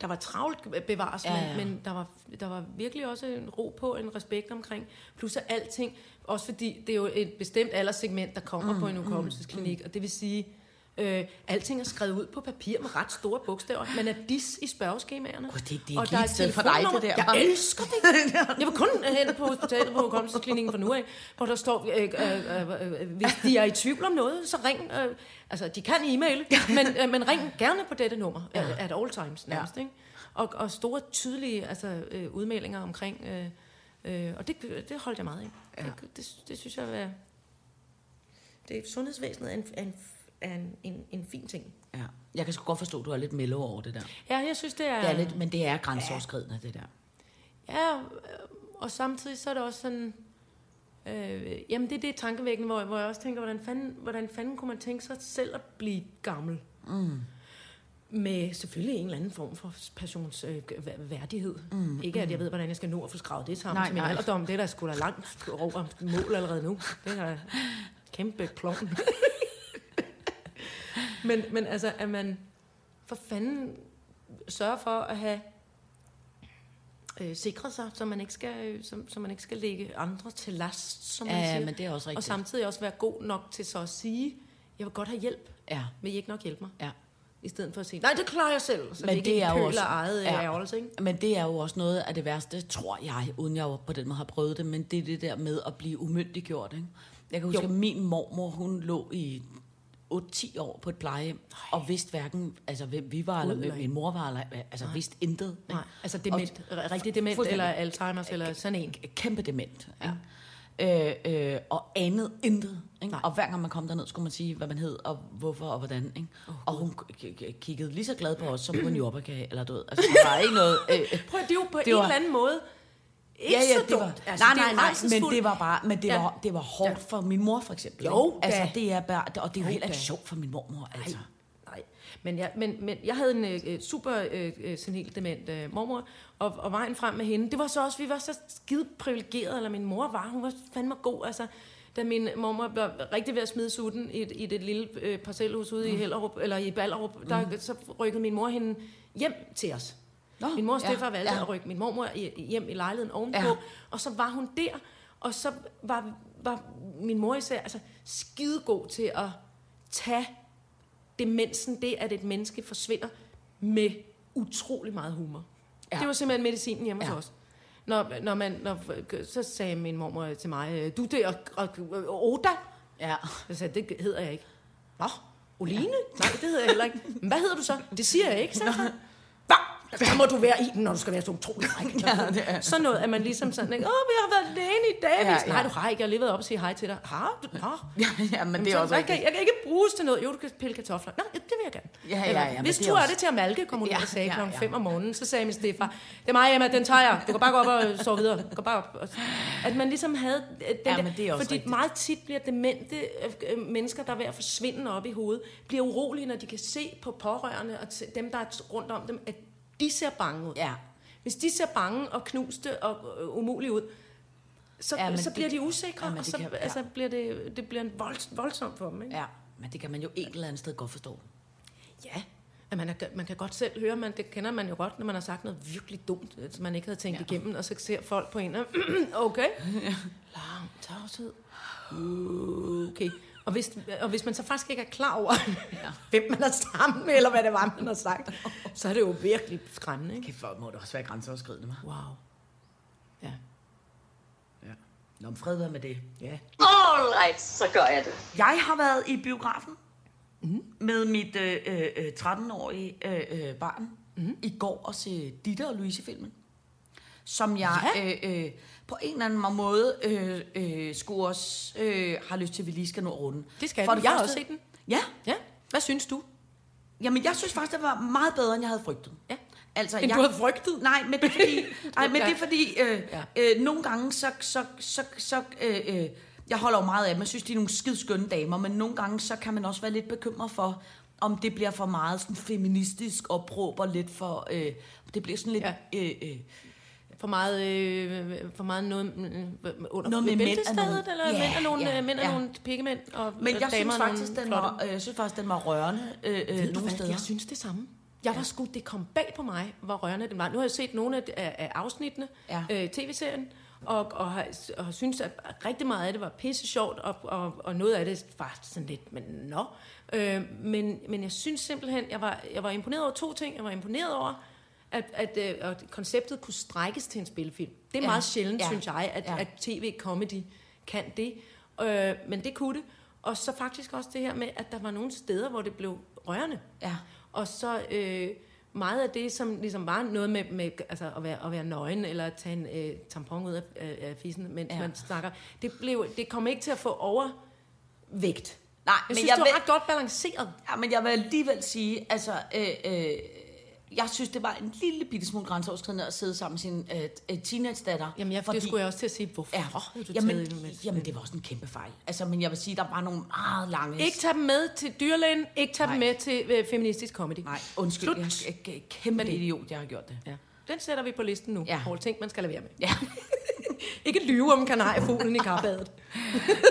der var travlt bevares, Ja, ja. Men, men der, var, der var virkelig også en ro på, en respekt omkring. Plus alting, også fordi det er jo et bestemt alderssegment, der kommer mm, på en hukommelsesklinik, mm, og det vil sige, øh, alting er skrevet ud på papir med ret store bogstaver. Man er dis i spørgeskemaerne. Gud, det- det er Og der et sted for dig, det der? Jeg elsker det. Jeg vil kun hen på hospitalet på hukommelsesklinikken fra nu af, hvor der står, øh, øh, øh, øh, hvis de er i tvivl om noget, så ring. Øh, altså, de kan e-mail, men, øh, men ring gerne på dette nummer, ja. at all times nærmest. Ja. Ikke? Og, og store, tydelige altså, øh, udmeldinger omkring, øh, øh, og det, det holdt jeg meget af. Ja. Det, det, det synes jeg er... Det sundhedsvæsenet er en, er en, er en, en, en fin ting. Ja. Jeg kan sgu godt forstå, at du er lidt mellow over det der. Ja, jeg synes, det er... Det er lidt, men det er grænseoverskridende, det der. Ja, øh, og samtidig så er det også sådan... Øh, jamen, det er det tankevækkende, hvor, hvor jeg også tænker, hvordan fanden, hvordan fanden kunne man tænke sig selv at blive gammel? Mm. Med selvfølgelig en eller anden form for passions øh, vær- værdighed. Mm, Ikke at jeg ved, hvordan jeg skal nå at få skrevet det sammen Nej, til min nej. alderdom. Det er da sgu da langt over mål allerede nu. Det er da kæmpe klovn. men, men altså, at man for fanden sørger for at have øh, sikret sig, så man ikke skal, øh, så, så man ikke skal lægge andre til last, som man Ja, siger. men det er også Og rigtigt. samtidig også være god nok til så at sige, jeg vil godt have hjælp. Ja. Vil I ikke nok hjælpe mig? Ja. I stedet for at sige, nej, det klarer jeg selv. Så Men det, det ikke er jo også- eget ja. ja. ærgelse, ikke? Men det er jo også noget af det værste, tror jeg, uden jeg på den måde har prøvet det, men det er det der med at blive umyndiggjort. Ikke? Jeg kan huske, Jo. at min mormor, hun lå i 8-10 år på et plejehjem, og vidste hverken, altså hvem vi var, eller hvem min mor var, eller, altså vidste intet. ikke? Nej, altså dement, rigtig dement, eller Alzheimer's, eller sådan en. kæmpe dement. Ja. Øh, øh, og andet intet. Ikke? Nej. Og hver gang man kom derned, skulle man sige, hvad man hed, og hvorfor og hvordan. Ikke? Oh, og hun kiggede lige så glad på os, som på en jordbærkage, eller du ved. Altså, der var ikke noget... Øh, Prøv det er jo på Det en var- eller anden måde ikke ja, ja, så det var, dumt. altså, nej, nej, nej, men det var bare, men det, Ja. var, det var hårdt Ja. for min mor, for eksempel. Jo, altså, da. det er bare, og det er jo Jo, heller ikke sjovt for min mormor, altså. Nej, men jeg, men, men jeg havde en øh, super øh, øh, senil dement øh, mormor, og, og vejen frem med hende, det var så også, vi var så skide privilegerede, eller min mor var, hun var fandme god, altså, da min mormor var rigtig ved at smide sutten i, i det lille øh, parcelhus ude mm. i Hellerup, eller i Ballerup, der, så rykkede min mor hende hjem til os. Nå, min mor og ja, stefar valgte ja. at rykke min mormor hjem i lejligheden ovenpå, Ja. og så var hun der, og så var, var min mor især altså, skidegod til at tage demensen, det at et menneske forsvinder med utrolig meget humor. Ja. Ja. Det var simpelthen medicinen hjemme ja. Ja. hos os. Når, når man, når, så sagde min mormor til mig, du det er og, og, Oda. Ja. Jeg sagde, det hedder jeg ikke. Nå, Oline? Ja. Nej, det hedder jeg heller ikke. Men hvad hedder du så? Det siger jeg ikke, sagde han. Hvad? Hvad må du være i den, når du skal være så utrolig fræk? Ja, det er. Så noget, at man ligesom sådan, ikke, åh, vi har været alene i dag. Ja, Ja. Nej, du har ikke. Jeg har lige været op og sige hej til dig. Har du? Nå. Ja, ja, men det er så, også hvad kan, jeg kan ikke bruges til noget. Jo, du kan pille kartofler. Nå, det vil jeg gerne. Ja, ja, Eller, ja, men Hvis du er også- det til at malke, kom hun Ja, og sagde ja, klokken ja. 5 om morgenen. Så sagde min stefar, det er mig, Emma, den tager jeg. Du kan bare gå op og sove videre. Gå bare op. Og- At man ligesom havde den Ja, der, men det er også Fordi rigtigt. meget tit bliver demente øh, øh, mennesker, der er ved at forsvinde op i hovedet, bliver urolige, når de kan se på pårørende og dem, der er rundt om dem, at de ser bange ud. Ja. Hvis de ser bange og knuste og øh, umulige ud, så, Ja, ja, så det- bliver de usikre, ja, og det så kan- ja. altså, bliver det, det bliver en vold, voldsomt for dem. Ikke? Ja, men det kan man jo et eller andet sted godt forstå. Ja, at man, er, man kan godt selv høre, man, det kender man jo godt, når man har sagt noget virkelig dumt, som man ikke havde tænkt ja. igennem, og så ser folk på en, og, okay, lang tavshed, okay. Og hvis, og hvis man så faktisk ikke er klar over, ja. hvem man er sammen med, eller hvad det var, man har sagt, så er det jo virkelig skræmmende, ikke? Kæft, hvor må det også være grænseoverskridende, hva'? Wow. Ja. Ja. Nå, fred være med det. Ja. All right, så gør jeg det. Jeg har været i biografen mm. med mit øh, øh, 13-årige øh, øh, barn mm. i går og se Ditte og Louise-filmen. Som jeg Ja. øh, øh, på en eller anden måde øh, øh, skulle også øh, har lyst til, at vi lige skal nå runde. Det skal For vi. Jeg har også set den. Ja, Ja, hvad synes du? Jamen, jeg synes faktisk, det var meget bedre, end jeg havde frygtet. Ja. Altså, End jeg, du havde frygtet? Nej, men det er fordi, nej, men det er fordi øh, Ja. øh, nogle gange, så, så, så, så øh, øh, jeg holder jo meget af dem. Jeg synes, de er nogle skide skønne damer, men nogle gange, så kan man også være lidt bekymret for, om det bliver for meget sådan feministisk opråb og lidt for... Øh, det bliver sådan lidt... Ja. Øh, øh, For meget, øh, for meget noget øh, under Noget med mænd er nogle- eller Ja, mænd er nogle, ja, øh, mænd er ja. nogle pikkemænd, og men og jeg synes faktisk, den flotte var, øh, jeg synes faktisk, den var rørende øh, øh, nogle hvad? steder. Jeg synes det samme. Jeg var sgu, det kom bag på mig, hvor rørende det var. Nu har jeg set nogle af, af, af afsnittene, Ja. øh, tv-serien, og, og, har, og har synes, at rigtig meget af det var pisse sjovt, og, og, og noget af det var sådan lidt, men nå. Øh, men, men jeg synes simpelthen, jeg var, jeg var imponeret over to ting. Jeg var imponeret over, at, at, øh, at konceptet kunne strækkes til en spilfilm. Det er Ja. meget sjældent, Ja. synes jeg, at, Ja. at tv-comedy kan det. Øh, men det kunne det. Og så faktisk også det her med, at der var nogle steder, hvor det blev rørende. Ja. Og så øh, meget af det, som ligesom var noget med, med altså at, være, at være nøgen, eller at tage en øh, tampon ud af, af, af fissen, mens ja. man snakker, det, blev, det kom ikke til at få overvægt. Nej, Jeg men synes, jeg det var vil- ret godt balanceret. Ja, men jeg vil alligevel sige, altså, øh, øh, jeg synes, det var en lille bitte smule grænseoverskridende at sidde sammen med sin øh, øh, teenage-datter. Jamen, jeg, det skulle jeg også til at sige, hvorfor Ja, havde du jamen, taget med? jamen, det var også en kæmpe fejl. Altså, men jeg vil sige, der var nogle meget lange... Ikke tage dem med til dyrlægen, ikke tage dem med til øh, feministisk comedy. Nej, undskyld. Slut. Jeg er kæmpe det. idiot, jeg har gjort det. Ja. Den sætter vi på listen nu. Ja. Poul, ting, man skal lade være med. Ja. Ikke lyve om kanariefuglen i karbadet.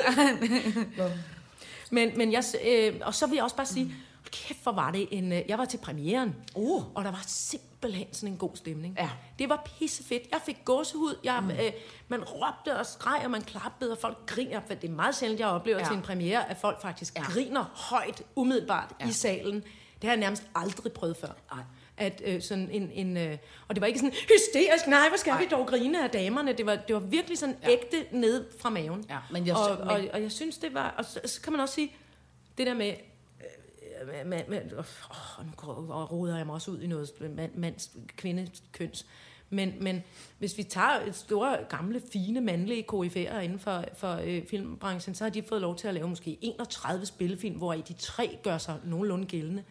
men, men jeg, øh, og så vil jeg også bare sige, hold kæft, hvor var det en... Øh, jeg var til premieren, Uh. og der var simpelthen sådan en god stemning. Ja. Det var pissefedt. Jeg fik gåsehud. Jeg, mm. øh, man råbte og skreg, og man klappede, og folk griner. For det er meget sjældent, jeg oplever Ja. til en premiere, at folk faktisk Ja. griner højt, umiddelbart Ja. i salen. Det har jeg nærmest aldrig prøvet før. Nej. At, øh, sådan en, en, øh, og det var ikke sådan hysterisk, nej, hvor skal Nej. vi dog grine af damerne. Det var, det var virkelig sådan ja. ægte ned fra maven. Ja, men jeg- og, men- og, og jeg synes, det var... Og så, så kan man også sige, det der med... øh, med, med, med åh, nu roder jeg mig også ud i noget mand, mands, kvinde, køns. Men, men hvis vi tager et store, gamle, fine, mandlige koryfærer inden for, for øh, filmbranchen, så har de fået lov til at lave måske 31 spillefilm, hvor de tre gør sig nogenlunde gældende.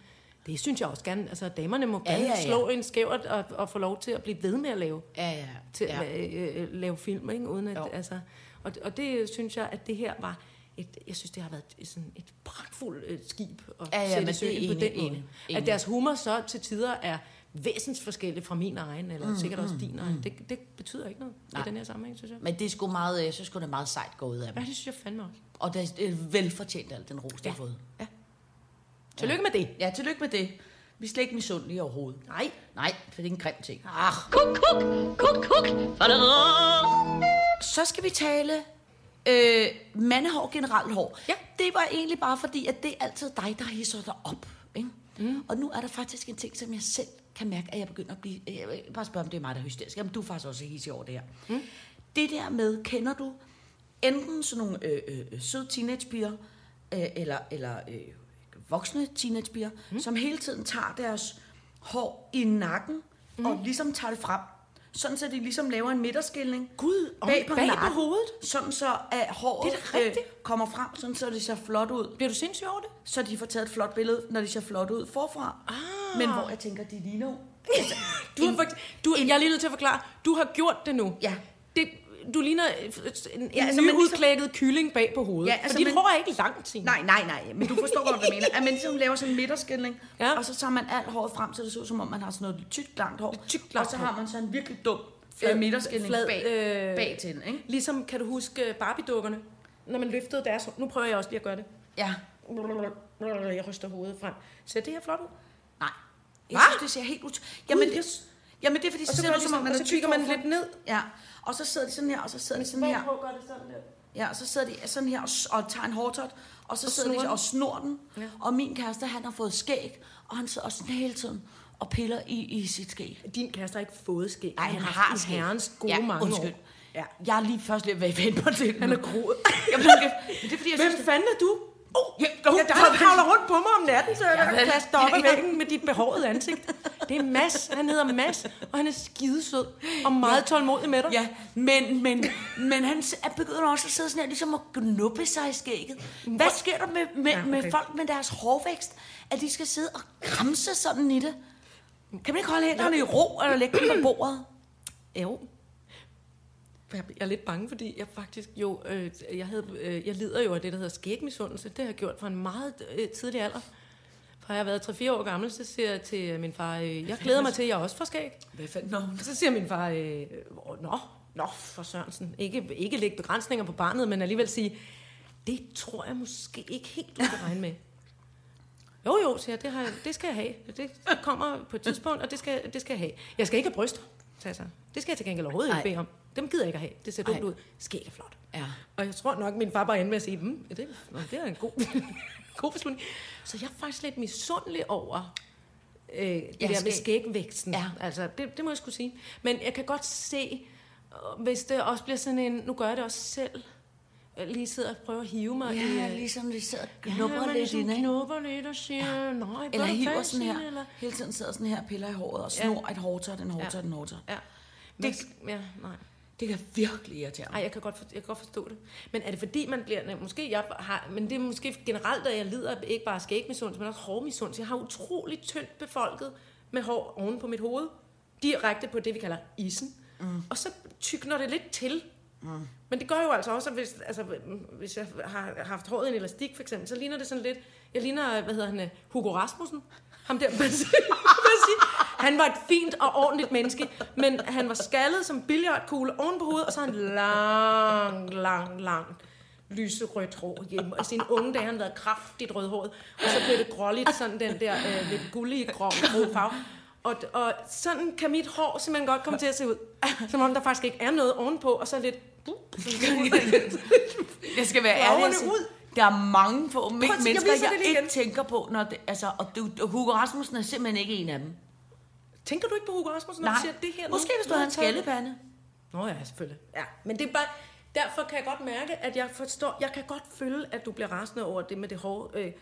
Det synes jeg også gerne. Altså, damerne må Ja, gerne ja, ja. slå en skævert og, og få lov til at blive ved med at lave Ja, ja. til ja. at øh, øh, lave film, ikke? Uden at, Jo. altså, og, og det synes jeg, at det her var et, jeg synes, det har været et, sådan et pragtfuldt øh, skib at Ja, ja, sætte søen på den enig, måde. enig. At deres humor så til tider er væsensforskellig fra min egen, eller mm, sikkert også din egen. Det, det betyder ikke noget Nej. i den her sammenhæng, synes jeg. Men det er sgu meget, jeg synes sgu, det er meget sejt gået af dem. Ja, det synes jeg fandme også. Og det er velfortjent alt den ros, de Ja. har fået. Tillykke med det. Ja, tillykke med det. Vi er slet ikke misundelige overhovedet. Nej. Nej, for det er en grim ting. Ah. Kuk, kuk, kuk, kuk. Så skal vi tale øh, mandehår, generelt hår. Ja. Det var egentlig bare fordi, at det er altid dig, der hisser dig op. Ikke? Mm. Og nu er der faktisk en ting, som jeg selv kan mærke, at jeg begynder at blive... Jeg vil bare spørge, om det er mig, der er hysterisk. Jamen, du er faktisk også hissig over det her. Mm. Det der med, kender du enten sådan nogle øh, øh, øh, søde teenagepiger, øh, eller, eller øh, voksne teenagepiger, mm. som hele tiden tager deres hår i nakken, mm. og ligesom tager det frem. Sådan så de ligesom laver en midterskilning. Gud, og bag på, bag på nakken, hovedet? Sådan så at håret Det er øh, kommer frem, sådan så det ser flot ud. Bliver du sindssyg over det? Så de får taget et flot billede, når de ser flot ud forfra. Ah. Men hvor jeg tænker, de ligner Du har fakt- du, jeg er lige nødt til at forklare. Du har gjort det nu. Ja. Det, du ligner en, en Ja, altså, ny men ligesom- kylling bag på hovedet. Ja, altså, for dit hår er ikke langt, Signe. Nej, nej, nej, men du forstår godt, hvad jeg mener. At man ligesom laver sådan en midterskilning, Ja. og så tager man alt håret frem, så det ser ud, som om man har sådan noget tykt, langt hår. Tykt, langt og så har man sådan en virkelig dum flad Øh, midterskilning flad, bag, øh, bag til den, ikke? Ligesom, kan du huske Barbie-dukkerne? Når man løftede deres. Nu prøver jeg også lige at gøre det. Ja. Jeg ryster hovedet frem. Ser det her flot ud? Nej. Jeg Hva? synes, det ser helt ud... Jamen, det, yes. Jamen, det er fordi, Og så så, ser det ud, de som om sådan, man og er tyk man forfra. lidt ned. Ja, og så sidder de sådan her, og så sidder de sådan her. gør det sådan der. Ja, og så sidder de sådan her og, og tager en hårtot, og så Og sidder de snor og snor den. Ja. Og min kæreste, han har fået skæg, og han sidder også sådan hele tiden og piller i, i sit skæg. Din kæreste har ikke fået skæg. Ej, han haft har skæg. herrens gode ja, mange undskyld. år. Ja. Jeg er lige først lidt ved at vende på det. Han er groet. Jamen, det, det er fordi, jeg Hvem synes, fanden er du? Oh, ja, Ja, der kravler rundt på mig om natten, så jeg Ja, kan ad Ja. væggen med dit behårede ansigt. Det er Mads. Han hedder Mads, og han er skidesød og meget tålmodig med dig. Ja, men, men, men han er begyndt også at sidde sådan her, ligesom at knuppe sig i skægget. Hvad sker der med, med, Ja, okay. med folk med deres hårvækst? At de skal sidde og kramse sådan i det? Kan man ikke holde hænderne i ro, eller lægge dem på bordet? Jo. Jeg er lidt bange, fordi jeg faktisk jo, øh, jeg, havde, øh, jeg lider jo af det, der hedder skægmisundelse. Det har jeg gjort fra en meget øh, tidlig alder. Fra jeg har været 3-4 år gammel, så siger jeg til min far, øh, jeg glæder mig til, at jeg også får skæg. Hvad fanden hun? Så siger min far, øh, "Åh, nå, nå, for Sørensen. Ikke, ikke lægge begrænsninger på barnet, men alligevel sige, det tror jeg måske ikke helt, du kan regne med. Jo, jo, siger jeg, det, har, jeg- det skal jeg have. Det kommer på et tidspunkt, og det skal, det skal jeg have. Jeg skal ikke have bryster, sagde jeg så. Det skal jeg til gengæld overhovedet ikke Ej. bede om. Dem gider jeg ikke at have. Det ser dumt ud. Skæg er flot. Ja. Og jeg tror nok, min far bare endte med at sige, mm, det, det er en god, god beslutning. Så jeg er faktisk lidt misundelig over øh, det Ja, der med skæg. skægvæksten. Ja. Altså, det, det må jeg skulle sige. Men jeg kan godt se, øh, hvis det også bliver sådan en, nu gør jeg det også selv, jeg lige sidder og prøver at hive mig i... Ja, øh, ligesom de sidder og Ja, knupper man lidt ligesom ind, ikke? knupper lidt og siger, ja. nej, Eller hiver sådan her. Eller? Hele tiden sidder sådan her, piller i håret og snor et hårtøj, en hårtøj, en hårtøj. Ja. Det- Det, ja, nej. Det kan virkelig irritere Ej, mig. jeg kan, godt for, jeg kan godt forstå det. Men er det fordi, man bliver... Måske jeg har... Men det er måske generelt, at jeg lider ikke bare skægmisundelse, men også hårmisundelse. Jeg har utrolig tyndt befolket med hår oven på mit hoved. Direkte på det, vi kalder isen. Mm. Og så tykner det lidt til. Mm. Men det gør jo altså også, at hvis, altså, hvis jeg har haft håret i en elastik, for eksempel, så ligner det sådan lidt... Jeg ligner, hvad hedder han, Hugo Rasmussen. Ham der, hvad siger- han var et fint og ordentligt menneske, men han var skaldet som billiardkugle oven på hovedet, og så han lang, lang, lang lyserødt hår hjemme. Og sine unge dage har han været kraftigt rødhåret, og så blev det gråligt, sådan den der øh, lidt gullige grå grå farve. Og, og sådan kan mit hår simpelthen godt komme til at se ud. Som om der faktisk ikke er noget ovenpå, og så lidt... Jeg skal være ærlig. Ud. Der er mange få mennesker, jeg jeg, ikke igen. tænker på. Når det, altså, og du, Hugo Rasmussen er simpelthen ikke en af dem. Tænker du ikke på Hugo Rasmussen, når du siger det her? måske hvis du havde en skaldepande. Nå ja, selvfølgelig. Ja, men det er bare... Derfor kan jeg godt mærke, at jeg forstår... Jeg kan godt føle, at du bliver rasende over det med det hår... Øh,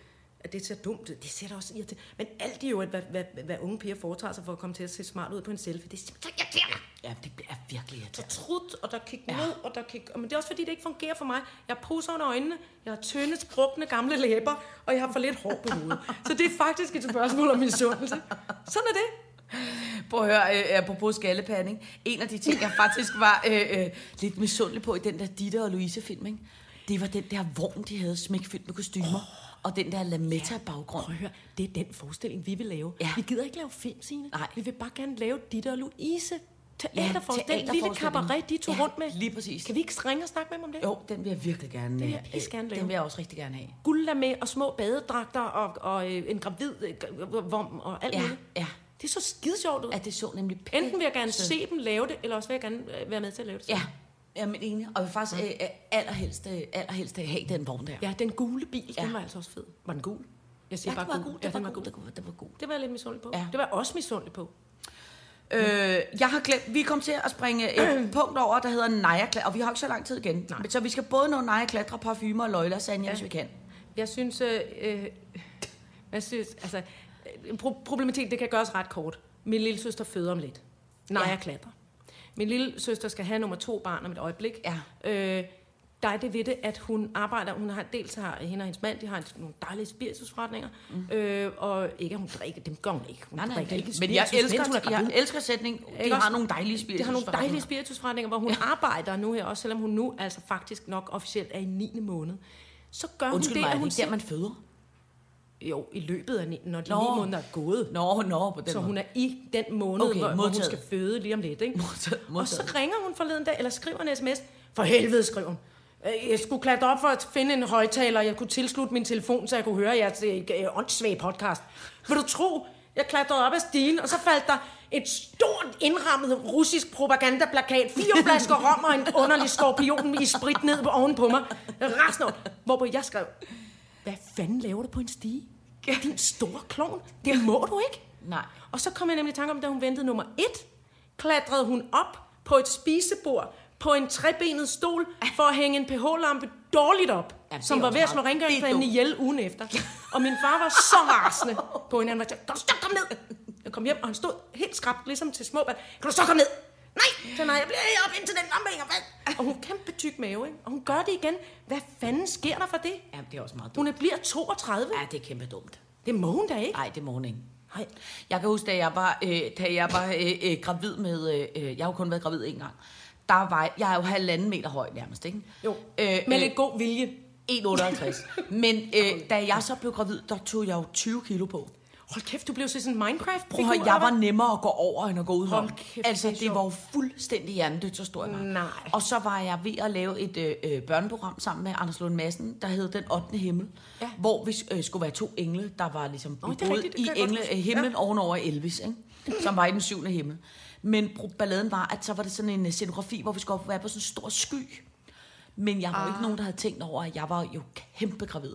at det ser dumt ud. Det ser da også irriterende. Men alt det jo, at hvad, hvad, hvad unge piger foretager sig for at komme til at se smart ud på en selfie. Det er simpelthen så irriterende. Ja, det er virkelig Så irriterende. trudt, og der kig Ja. ned, og der kig... Men det er også fordi, det ikke fungerer for mig. Jeg har poser under øjnene, jeg har tynde, sprukne gamle læber, og jeg har for lidt hår på hovedet. Så det er faktisk et spørgsmål om misundelse. Sådan er det. Prøv at høre, øh, apropos skallepande, ikke? En af de ting, jeg faktisk var øh, øh, lidt misundelig på i den der Ditte og Louise-film, ikke? Det var den der vogn, de havde smækfyldt med kostymer. Oh, og den der lametta-baggrund. At høre, det er den forestilling, vi vil lave. Ja. Vi gider ikke lave film, Signe. Nej. Vi vil bare gerne lave Ditte og Louise teaterforestilling. Den lille cabaret, de tog Ja, rundt med. lige præcis. Kan vi ikke ringe og snakke med dem om det? Jo, den vil jeg virkelig gerne. vil jeg øh, pissegerne lave. Den vil jeg også rigtig gerne have. Guld med og små badedragter og, og øh, en gravid øh, vom og alt Ja, muligt. ja. Det så skide sjovt ud. At det så nemlig Enten vil jeg gerne pisse- se dem lave det, eller også vil jeg gerne øh, være med til at lave det. Ja, jamen enig. Og jeg vil faktisk øh, øh, allerhelst, øh, allerhelst have den vogn der. Ja, den gule bil, Ja. den var altså også fed. Var den gul? Jeg siger Ja, bare den var gul. god. Ja, Den var den var- den var god. Det var jeg lidt misundelig på. Ja. Det var jeg også misundelig på. Øh, jeg har glemt, vi kom til at springe et punkt over, der hedder Naja og vi har ikke så lang tid igen. Nej. Så vi skal både nå Naja Klatre, parfumer og løgler, Sanja, ja. hvis vi kan. Jeg synes, øh, jeg synes, altså, pro- problematik, det kan gøres ret kort. Min lille søster føder om lidt. Nej, Ja. jeg klatrer. Min lille søster skal have nummer to barn om et øjeblik. Ja. Øh, der er det ved det, at hun arbejder, hun har dels har hende og hendes mand, de har nogle dejlige spiritusforretninger, mm. øh, og ikke at hun drikker, dem gør hun ikke. Hun Nej, nej, drikker det, ikke men jeg elsker, hun er jeg elsker sætning. De har nogle dejlige spiritus. Det har nogle dejlige spiritusforretninger, hvor hun ja. arbejder nu her, også selvom hun nu altså faktisk nok officielt er i 9. måned. Så gør Undskyld hun det, mig, at er hun det ikke der, man føder? Jo, i løbet af, ni- når de Nå. ni måneder er gået. Nå, nå, på den Så måde. hun er i den måned, Okay, hvor, hvor hun modtaget. skal føde lige om lidt. Ikke? Modtaget, Og så modtaget. ringer hun forleden dag, eller skriver en sms. For helvede, skriver hun. "Øh, Jeg skulle klatre op for at finde en højtaler, jeg kunne tilslutte min telefon, så jeg kunne høre jeres øh, øh, åndssvage podcast. Vil du tro, jeg klatrede op ad stigen, og så faldt der et stort indrammet russisk propagandaplakat, fire flasker rom og en underlig skorpion i sprit ned på oven på mig. Af, hvorpå jeg skrev, hvad fanden laver du på en stige? Din store klovn, det må du ikke. Nej. Og så kom jeg nemlig i tanke om, da hun ventede nummer et, klatrede hun op på et spisebord på en trebenet stol for at hænge en pH-lampe dårligt op, Ja, som var ved at slå dumt. ihjel ugen efter. Og min far var så rasende på hende. Han var til, så komme ned? Jeg kom hjem, og han stod helt skrabt, ligesom til små børn. Kan du så komme ned? Nej, så nej, jeg bliver op indtil den hænger fast. Og hun kæmpe tyk mave, ikke? Og hun gør det igen. Hvad fanden sker der for det? Ja, det er også meget dumt. Hun er bliver 32. Ja, det er kæmpe dumt. Det må hun da ikke. Nej, det må hun ikke. Nej. Jeg kan huske, da jeg var, øh, da jeg var øh, øh, gravid med... Øh, øh, jeg har jo kun været gravid en gang. Der var, jeg er jo halvanden meter høj nærmest, ikke? Jo, Øh, med øh, lidt god vilje. 1,58. Men øh, da jeg så blev gravid, der tog jeg jo 20 kilo på. Hold kæft, du blev så sådan minecraft Prøv at jeg var nemmere at gå over, end at gå ud Hold kæft, Altså, det det var jo fuldstændig hjernedødt, så stor jeg var. Nej. Og så var jeg ved at lave et øh, øh, børneprogram sammen med Anders Lund Madsen, der hed Den 8. Himmel, Ja. hvor vi øh, skulle være to engle, der var ligesom rigtigt, det i engle, øh, himlen Ja. ovenover Elvis, ikke? som var i den syvende himmel. Men balladen var, at så var det sådan en øh, scenografi, hvor vi skulle op- være på sådan en stor sky. Men jeg var jo ikke Ah. nogen, der havde tænkt over, at jeg var jo kæmpe gravid.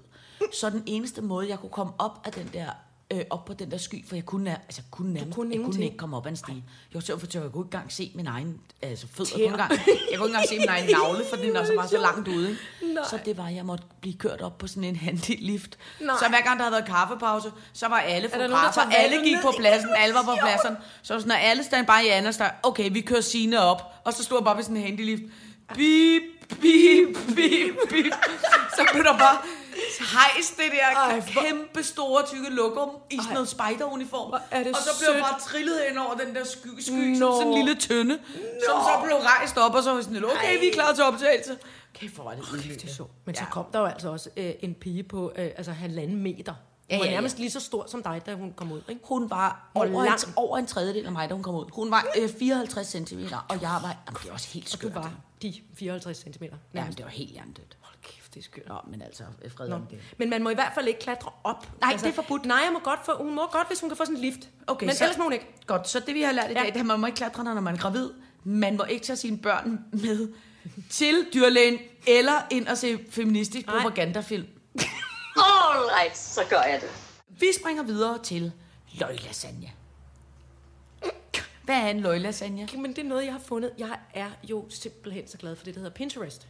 Så den eneste måde, jeg kunne komme op af den der øh, op på den der sky, for jeg kunne, altså, kunne nærmest, kunne jeg kunne ikke komme op ad en stige. Jeg var så for jeg kunne ikke engang se min egen altså fødder. Jeg kunne, engang, jeg kunne ikke engang se min egen navle, for den var så langt ude. Ikke? Så det var, at jeg måtte blive kørt op på sådan en handilift. Nej. Så hver gang der havde været kaffepause, så var alle der fotografer, alle gik på pladsen, alle var på pladsen. Så sådan, når alle stand bare i Anders, der, okay, vi kører sine op. Og så stod jeg bare ved sådan en handilift. Bip, bip, bip, bip. Så blev der bare hejst det der Ej, hvor- kæmpe store tykke lokum i sådan noget spejderuniform. er det og så blev jeg bare trillet hen over den der sky, sky Nå. som sådan en lille tønde, som så blev rejst op, og så var sådan, okay, vi er klar til optagelse. Kæft, hvor var det Det er så. Men så Ja. kom der jo altså også øh, en pige på øh, altså halvanden meter. Hun Ja, var ja, ja. nærmest lige så stor som dig, da hun kom ud. Ikke? Hun var Hvor over en, lang? over en tredjedel af mig, da hun kom ud. Hun var øh, 54 cm, og jeg var... Jamen, det var også helt Og skørt. du var de 54 cm. Ja, det var helt hjernedødt. Hold kæft, det er skørt. Nå, men altså, fred om det. Men man må i hvert fald ikke klatre op. Nej, det er forbudt. Nej, jeg må godt få, hun må godt, hvis hun kan få sådan en lift. Okay, Men så- ellers må hun ikke. Godt, så det vi har lært i dag, Ja. det er, at man må ikke klatre, når man er gravid. Man må ikke tage sine børn med til dyrlægen, eller ind og se feministisk Nej. propagandafilm. All right, så gør jeg det. Vi springer videre til løglasagne. Hvad er en løglasagne? Men det er noget, jeg har fundet. Jeg er jo simpelthen så glad for det, der hedder Pinterest.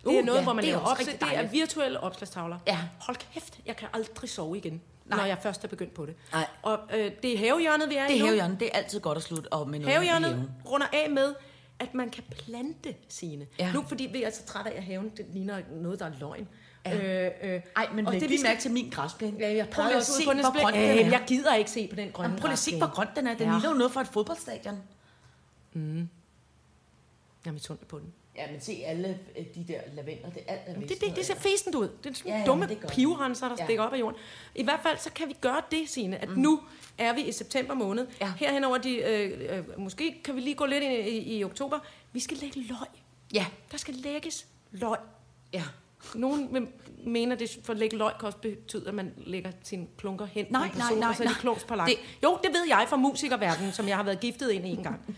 Det Uh, er noget, ja, hvor man det er laver opslag. Det er virtuelle opslagstavler. Ja. Hold kæft, jeg kan aldrig sove igen, Nej. når jeg først er begyndt på det. Nej. Og øh, det er havehjørnet, vi er Det i er nu. havehjørnet. Det er altid godt at slutte op med noget Havehjørnet runder af med, at man kan plante sine. Ja. Nu fordi vi er så trætte af, at haven det ligner noget, der er løgn. Ja. Øh, øh, Ej, men og læg det, lige mærke til min græsplæne. Ja, jeg Prøv prøver at også se, ud på den hvor grøn den er. jeg gider ikke se på den grønne Jamen, prøv lige at se, hvor grøn den er. Den Ja. ligner jo noget fra et fodboldstadion. Jeg er misundelig på den. Ja, men se alle øh, de der lavender, det er alt, der Det, det, det ser fæsent ud. Det er sådan Ja, ja, dumme det det. pivrenser, der Ja. stikker op af jorden. I hvert fald, så kan vi gøre det, Signe, at mm. nu er vi i september måned. Ja. Herhen over de, øh, øh, måske kan vi lige gå lidt ind i, i, i oktober. Vi skal lægge løg. Ja, Der skal lægges løg. ja. Nogen vil mene, at det for at lægge løg kan også betyde, at man lægger sine klunker hen Nej, på en nej, person, nej, og så er de nej. klunks på lang. Det- Jo, det ved jeg fra musikerverdenen, som jeg har været giftet ind i en gang.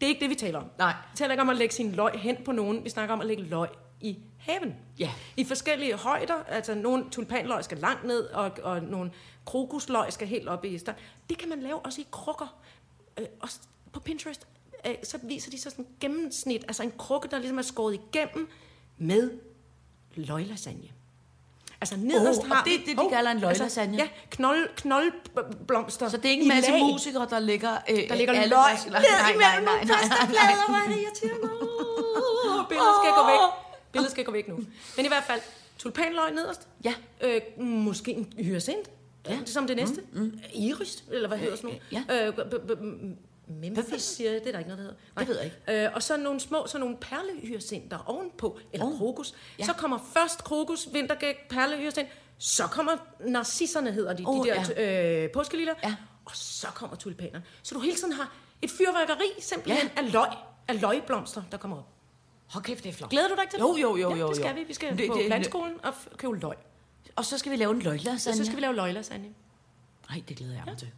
Det er ikke det, vi taler om. Nej. Vi taler ikke om at lægge sin løg hen på nogen. Vi snakker om at lægge løg i haven. Ja. I forskellige højder. Altså, nogle tulpanløg skal langt ned, og, og nogle krokusløg skal helt op i stang. Det kan man lave også i krukker. Øh, også på Pinterest, øh, så viser de så sådan en gennemsnit, altså en krukke, der ligesom er skåret igennem med løglasagne. Altså nederst Oh, har og det det, de kalder en løglasagne? Altså, ja, knold, knoldblomster. Så det er ikke en masse lag. musikere, der ligger... Øh, Der ligger løg ned Nej, nej, imellem nogle pastaplader. Hvor er det irriterende. Billedet skal gå væk. Billedet skal gå væk nu. Men i hvert fald, tulpanløg nederst. Ja. Øh, måske en hyacint. Ja. Det er som det næste. Mm, mm. Iris, eller hvad hedder sådan ja. noget? Øh, b- b- Memphis, siger jeg. Det er der ikke noget, der hedder. Nej. Det ved jeg ikke. Øh, og så nogle små, så nogle perlehyacinter ovenpå, eller Oh. krokus. Ja. Så kommer først krokus, vintergæk, perlehyacint. Så kommer narcisserne, hedder de, Oh, de der ja. øh, påskeliljer. Ja. Og så kommer tulipanerne. Så du hele tiden har et fyrværkeri simpelthen Ja. af løg, af løgblomster, der kommer op. Hold kæft, det er flot. Glæder du dig ikke til Jo, det? jo, jo, ja, jo, det skal jo. vi. Vi skal Det- på plantskolen og købe løg. Og så skal vi lave en løglasagne. Og så skal vi lave løglasagne. Nej, det glæder jeg mig til.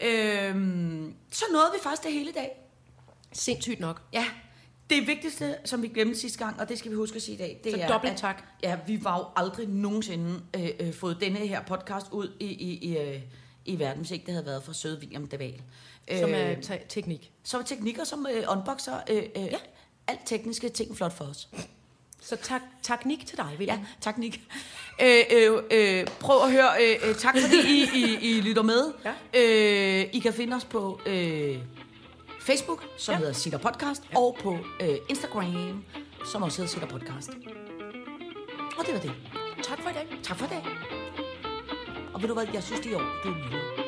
Øhm, så nåede vi faktisk det hele dag. Sindssygt nok. Ja, det vigtigste, som vi glemte sidste gang, og det skal vi huske at sige i dag, det Så er, dobbelt at, tak. Ja, vi var jo aldrig nogensinde øh, øh, fået denne her podcast ud i, i, i, øh, i verden, hvis ikke det havde været for søde William Daval. Som er te- teknik. som er teknikker, som øh, unboxer øh, øh, ja. alt tekniske ting flot for os. Så tak, taknik til dig, Ja, William. tak Nick. Øh, øh, øh, prøv at høre. Øh, øh, tak fordi I, I, I lytter med. Ja. Øh, I kan finde os på øh, Facebook, som ja. Ja. hedder Sitter Podcast, ja. og på øh, Instagram, som også hedder Sitter Podcast. Og det var det. Tak for i dag. Tak for det. Og ved du hvad, jeg synes, det er i